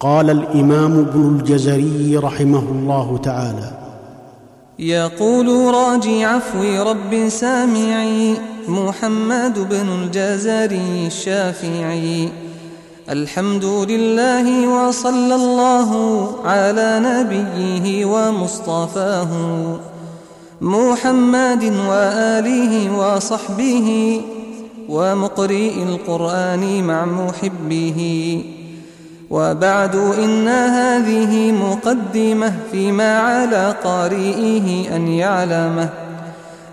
قال الإمام ابن الجزري رحمه الله تعالى يقول راجي عفو رب سامعي محمد بن الجزري الشافعي. الحمد لله وصلى الله على نبيه ومصطفاه محمد وآله وصحبه ومقرئ القرآن مع محبه. وبعد إن هذه مقدمة فيما على قارئه أن يعلمه.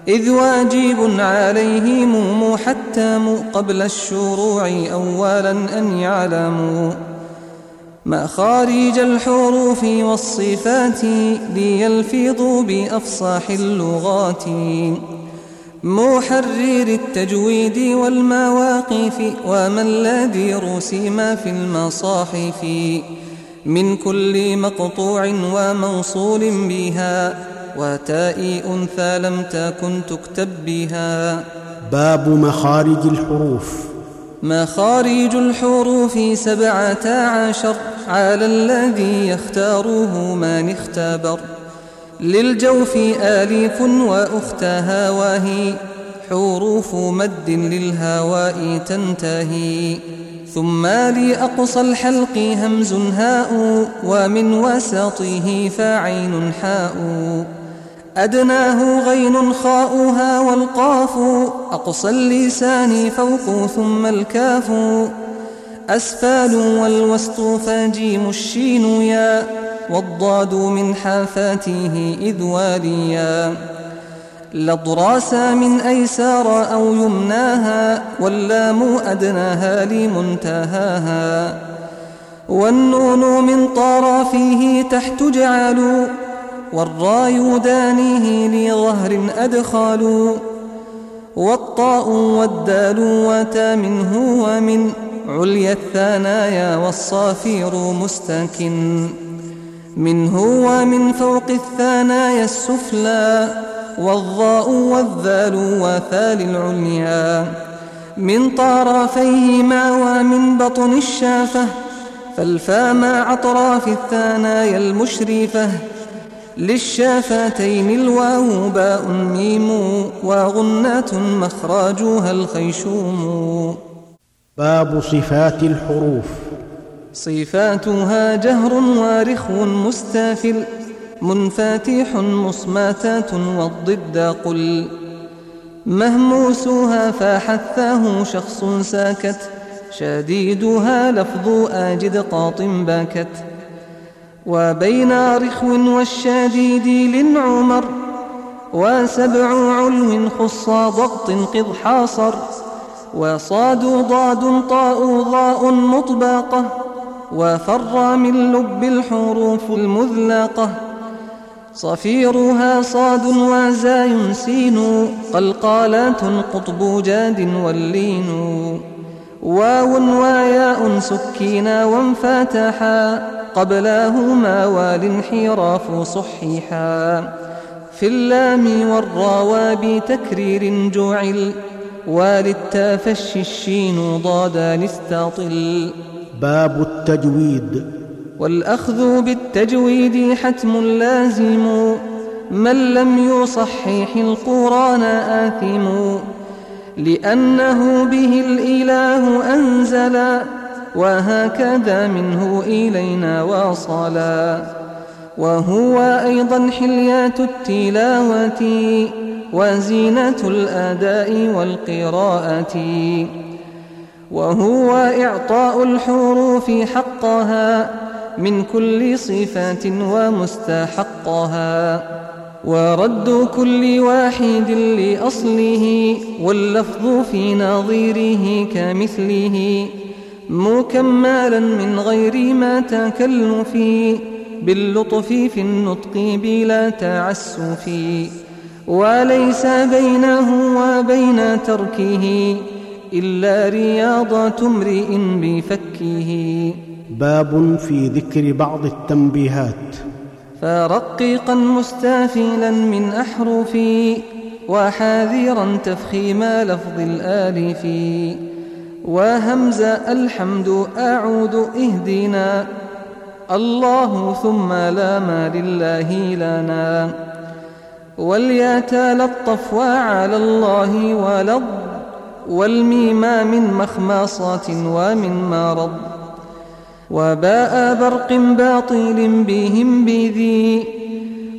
إذ واجب عليهم محتم قبل الشروع أولا أن يعلموا. مخارج الحروف والصفات ليلفظوا بأفصاح اللغات. محرر التجويد والمواقف وما الذي رسم في المصاحف. من كل مقطوع وموصول بها وتاء أنثى لم تكن تكتب بها. باب مخارج الحروف. مخارج الحروف سبعة عشر على الذي يختاره من اختبر. للجوف آليف وأختها وهي حروف مد للهواء تنتهي. ثم لأقصى الحلق همز هاء ومن وسطه فعين حاء. أدناه غين خاؤها والقاف أقصى اللسان فوق ثم الكاف. أسفال والوسط فجيم الشين يا والضاد من حافاته إذ واليا. لضراس من أيسار أو يمناها واللام أدناها لمنتهاها. والنون من طرفه تحت جعلوا والراي دانيه لظهر أدخلوا والطاء والدال وتا منه ومن عليا الثنايا والصافير مستكن. منه ومن فوق الثنايا السفلى والضاء والذال وثال العليا من طرفيهما ومن بطن الشافة فالفا مع أطراف الثنايا المشرفة للشافتين الواو باء ميم وغنة مخراجها الخيشوم باب صفات الحروف. صفاتها جهر وارخو مستافل منفاتح مصماتات والضد قل. مهموسها فحثاه شخص ساكت شديدها لفظ آجد قاط باكت. وبين رخو والشديد للعمر وسبع علو خص ضغط قض حاصر. وصاد ضاد طاء ضاء مطباقة وفر من لب الحروف المذلقة. صفيرها صاد وزاي سين قلقالات قطب جاد واللين. واو وياء سكينا وانفتحا قبلاهما والانحراف صحيحا. في اللام والراوى بتكرير جعل وللتافش الشين ضادا نستطل باب التجويد. والأخذ بالتجويد حتم لازم. من لم يصحح القرآن آثم. لأنه به الإله أنزلا وهكذا منه إلينا وصلا وهو أيضا حليات التلاوة وزينة الأداء والقراءة. وهو إعطاء الحروف حقها من كل صفات ومستحقها ورد كل واحد لأصله واللفظ في نظيره كمثله مكملا من غير ما تكلف باللطف في النطق بلا تعسف وليس بينه وبين تركه إلا رياضة امرئ بفكه. باب في ذكر بعض التنبيهات. فرقيقا مستافلا من أحرفي وحاذرا تفخيم لفظ الآلف. وهمز الحمد أعود اهدنا. الله ثم لا ما لله لنا. والياتا للطف وعلى الله ولض والميما من مخماصات ومن مرض وباء برق باطل بهم بذي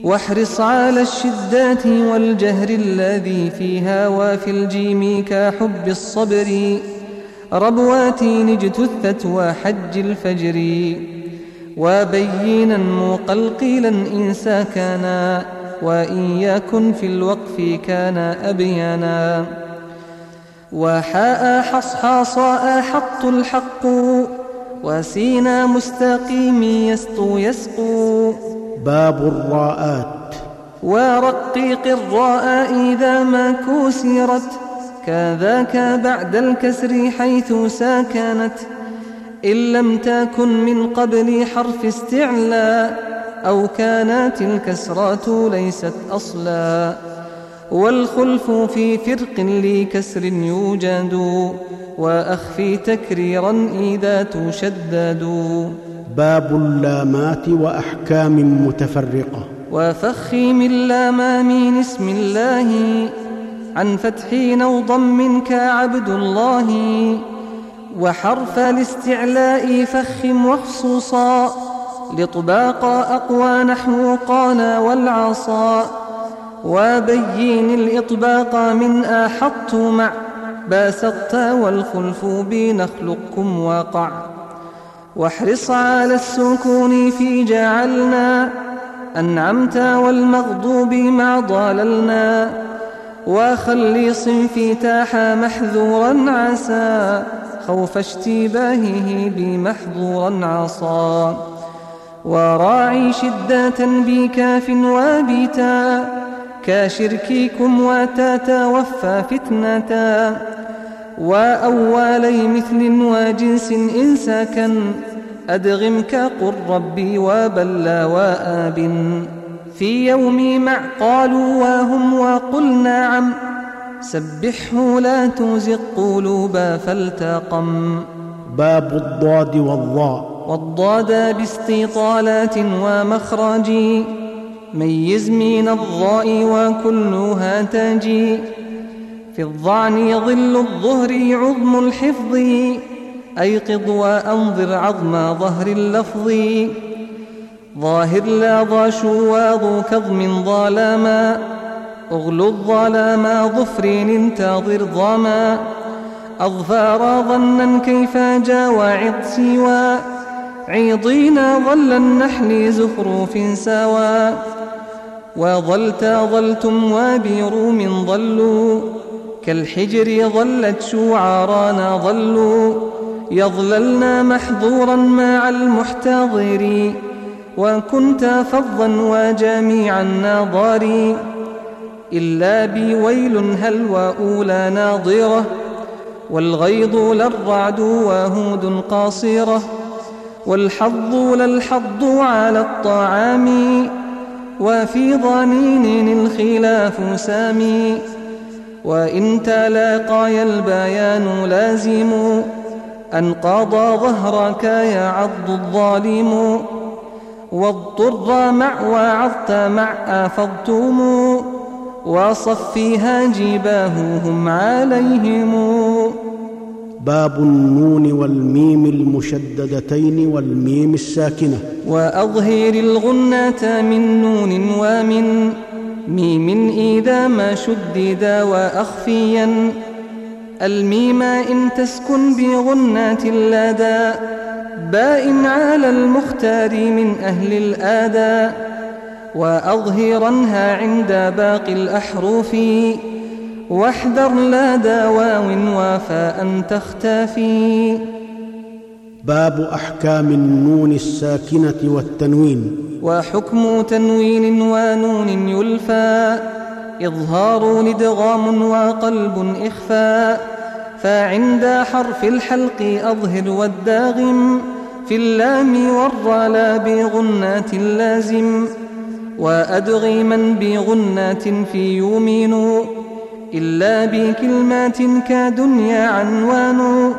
واحرص على الشدات والجهر الذي فيها وفي الجيم كحب الصبر ربوات اجتثت وحج الفجر وبينا مقلقلا إن ساكنا وإن يكن في الوقف كان أبينا وحاء حصحاصاء حط الحق وسينا مستقيم يسطو يسقو باب الراءات. ورقيق الراء إذا ما كسرت كذاك بعد الكسر حيث ساكنت. إن لم تكن من قبل حرف استعلاء أو كانت الكسرات ليست أصلا. والخلف في فرق لكسر يوجد وأخفي تكريرا إذا تشدد. باب اللامات وأحكام متفرقة. وفخم اللام من اسم الله عن فتح أو ضم كعبد الله وحرف الاستعلاء فخم وخصوصا لطباق أقوى نحو قال والعصا. وبين الإطباق من أحط مع باسطت والخلف بنخلقكم وقع. واحرص على السكون في جعلنا. أنعمت والمغضوب مع ضللنا. وخلي صنفي تاح محذورا عسى. خوف اشتباهه بمحظورا عصا وراعي شدة بكاف وبتا كشرككم وتتوفى فتنة وأولي مثل وجنس إن سكن أدغم كقل ربي وبلى وآب في يوم مع قالوا وهم وقل نعم سبحه لا تزغ قلوبا فالتقم باب الضاد والضاء. والضاد باستطالات ومخرج ميز من الضاء وكلها تجي في الظعن ظل الظهر عظم الحفظ. أيقظ وأنظر عظم ظهر اللفظ. ظاهر لا ضا شواظ كظم ظلما أغلو الظلام ظفر انتظر ظما أظفار ظنا كيف جا وعظ سوى عيضين ظل النحل زخرف سوى وظلت ظلتم وبروم ظلوا. كالحجر ظلت شعرانا ظلوا. يظللن محظورا مع المحتضر. وكنت فظا وجميع النظار إلا بويل هل وأولى ناظرة. والغيض للرعد وهود قاصرة. والحظ للحظ على الطعام وفي ضنين الخلاف سامي. وإن تلاقاي البيان لازم أن قضى ظهرك يعض الظالم. واضطر مع وعظت مع أفضتم وصفيها جباههم عليهم. باب النون والميم المشددتين والميم الساكنة. وأظهر الغنة من نون ومن ميم إذا ما شدد وأخفيا. الميم إن تسكن بغنات اللدى باء على المختار من أهل الآداء وأظهرنها عند باقي الأحرف واحذر لا دواو وفاء تختفي باب أحكام النون الساكنة والتنوين. وحكم تنوين ونون يلفى. إظهار لدغام وقلب إخفاء فعند حرف الحلق أظهر والداغم. في اللام والرلا بغنات اللازم. وأدغما بغنات في يمين إلا بكلمات كدنيا عنوان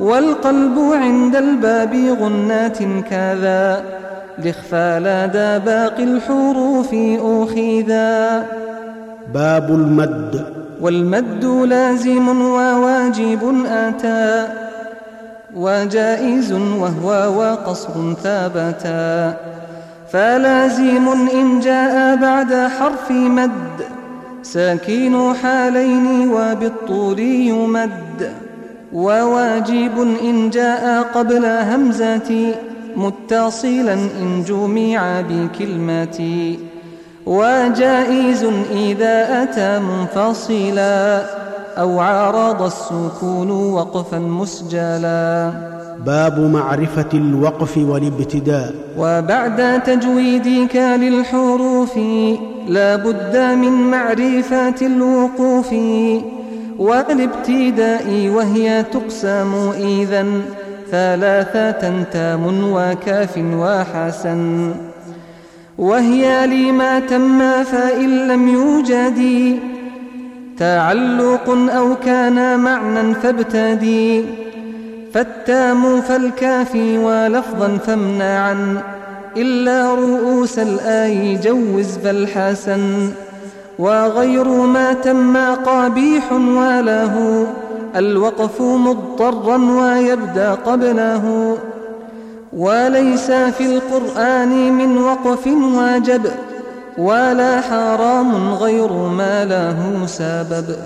والقلب عند الباب غنات كذا لإخفى لدى باقي الحروف أخذا باب المد. والمد لازم وواجب أتى وجائز وهو وقصر ثابتا. فلازم إن جاء بعد حرف مد. ساكين حالين وبالطول يمد وواجب إن جاء قبل همزة متصلا إن جمع بكلمة وجائز إذا أتى منفصلا أو عارض السكون وقفا مسجلا باب معرفة الوقف والابتداء. وبعد تجويدك للحروف لا بد من معرفة الوقوف والابتداء وهي تقسم إذا ثلاثة تام وكاف وحسن. وهي لما تم فإن لم يوجد تعلق أو كان معنى فابتدي. فالتام فالكافي ولفظا فامنعا إلا رؤوس الآي جوز فالحسن وغير ما تم قبيح وله الوقف مضطرا ويبدأ قبله وليس في القرآن من وقف واجب ولا حرام غير ما له سبب.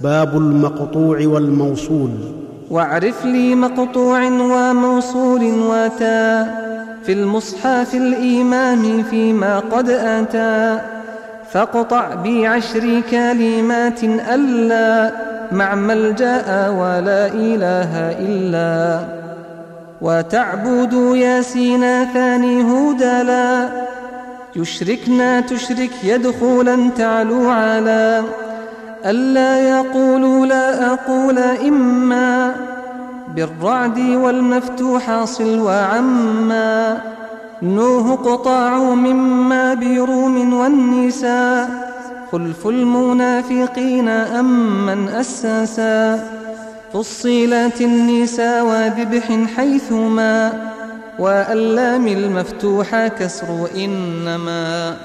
باب المقطوع والموصول. واعرف لي مقطوع وموصول وتا في المصحف الإمام فيما قد أتى فاقطع بعشر كلمات ألا مع ملجأ ولا إله إلا وتعبد ياسين ثاني هدلا يشركنا تشرك يدخلا تعلو على ألا يقولوا لا أقول إما بالرعد والمفتوح صل وعما نوه قطاع مما بروم والنساء خلف المنافقين أم من أسسا فصيلات النساء وذبح حيثما وألام المفتوحة كسر إنما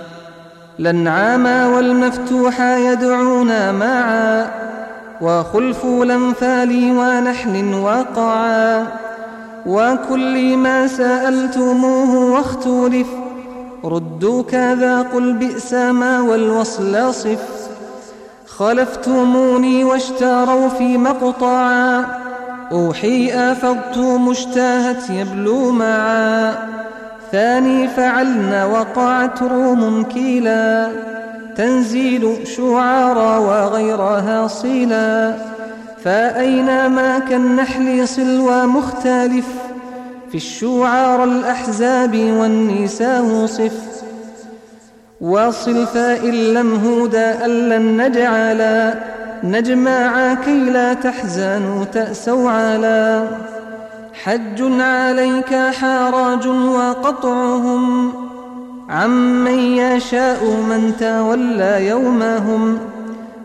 لنعام والمفتوح يدعون معا وخلف الأنفال ونحل وقعا. وكل ما سألتموه واختلف ردوا كذا قل بئس ما والوصل صف. خلفتموني واشتروا في مقطعا أوحي أفضت مشتاهت يبلو معا. ثاني فعلنا وقعت روم كيلا تنزيل شعارا وغيرها صلا فأينما كالنحل صلوى مختلف في الشعار الأحزاب والنساء صف. واصل فإن لم هودا أن نجعلا نجمع كي لا تحزنوا تأسوا على. حج عليك حراج وقطعهم عمن يشاء من تولى يومهم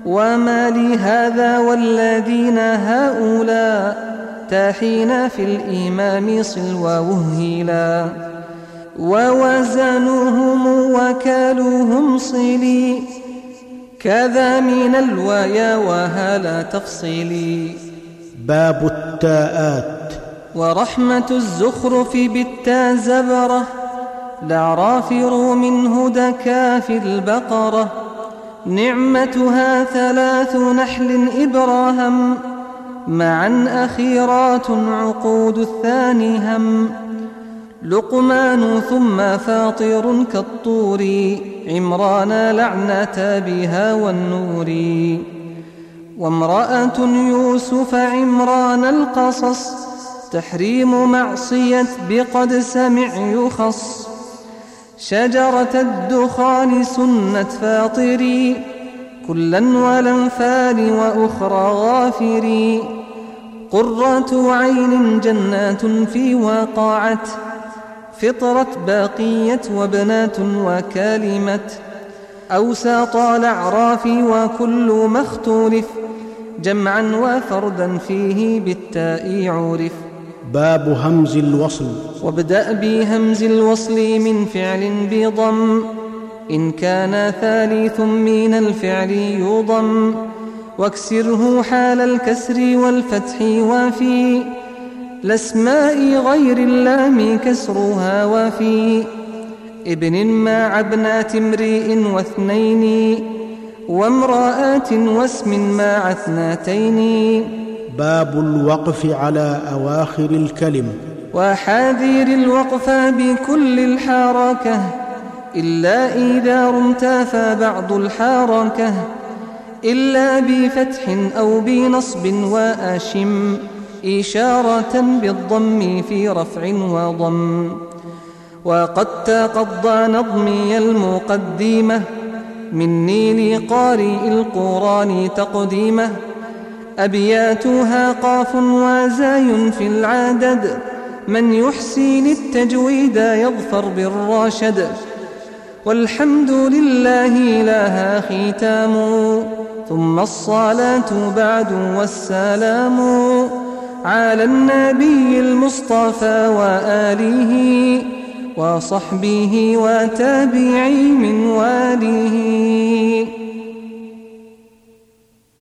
وما لي هذا والذين هؤلاء تاحين في الإمام صلوا وهيلا ووزنوهم وكالوهم صلي كذا من الوايا وهلا تفصيلي. باب التاءات. ورحمة الزخرف بالتا زبرة لعراف روم هدى كاف البقرة. نعمتها ثلاث نحل إبراهم معا أخيرات عقود الثاني هم. لقمان ثم فاطر كالطور عمران لعنة بها والنور. وامرأة يوسف عمران القصص تحريم معصية بقد سمع يخص. شجرة الدخان سنة فاطري كلا والانفال وأخرى غافري. قرة عين جنات في واقعت فطرة باقية وبنات وكالمة أوساط الأعراف وكل ما اختلف جمعا وفردا فيه بالتاء عرف. باب همز الوصل. وابدأ بهمز الوصل من فعل بضم. إن كان ثالث من الفعل يضم. واكسره حال الكسر والفتح وفي الأسماء غير اللام كسرها وفي ابن مع ابنات امرئ واثنين. وامرأات واسم مع اثنتين باب الوقف على أواخر الكلم. وحاذير الوقف بكل الحركة إلا إذا رمت فبعض الحركة إلا بفتح أو بنصب وأشم إشارة بالضم في رفع وضم. وقد تقضى نظمي المقدمة مني لقارئ القرآن تقديمة. أبياتها قاف وزاي في العدد. من يحسن التجويد يظفر بالراشد. والحمد لله لها ختام. ثم الصلاة بعد والسلام على النبي المصطفى وآله وصحبه وتابعي من واله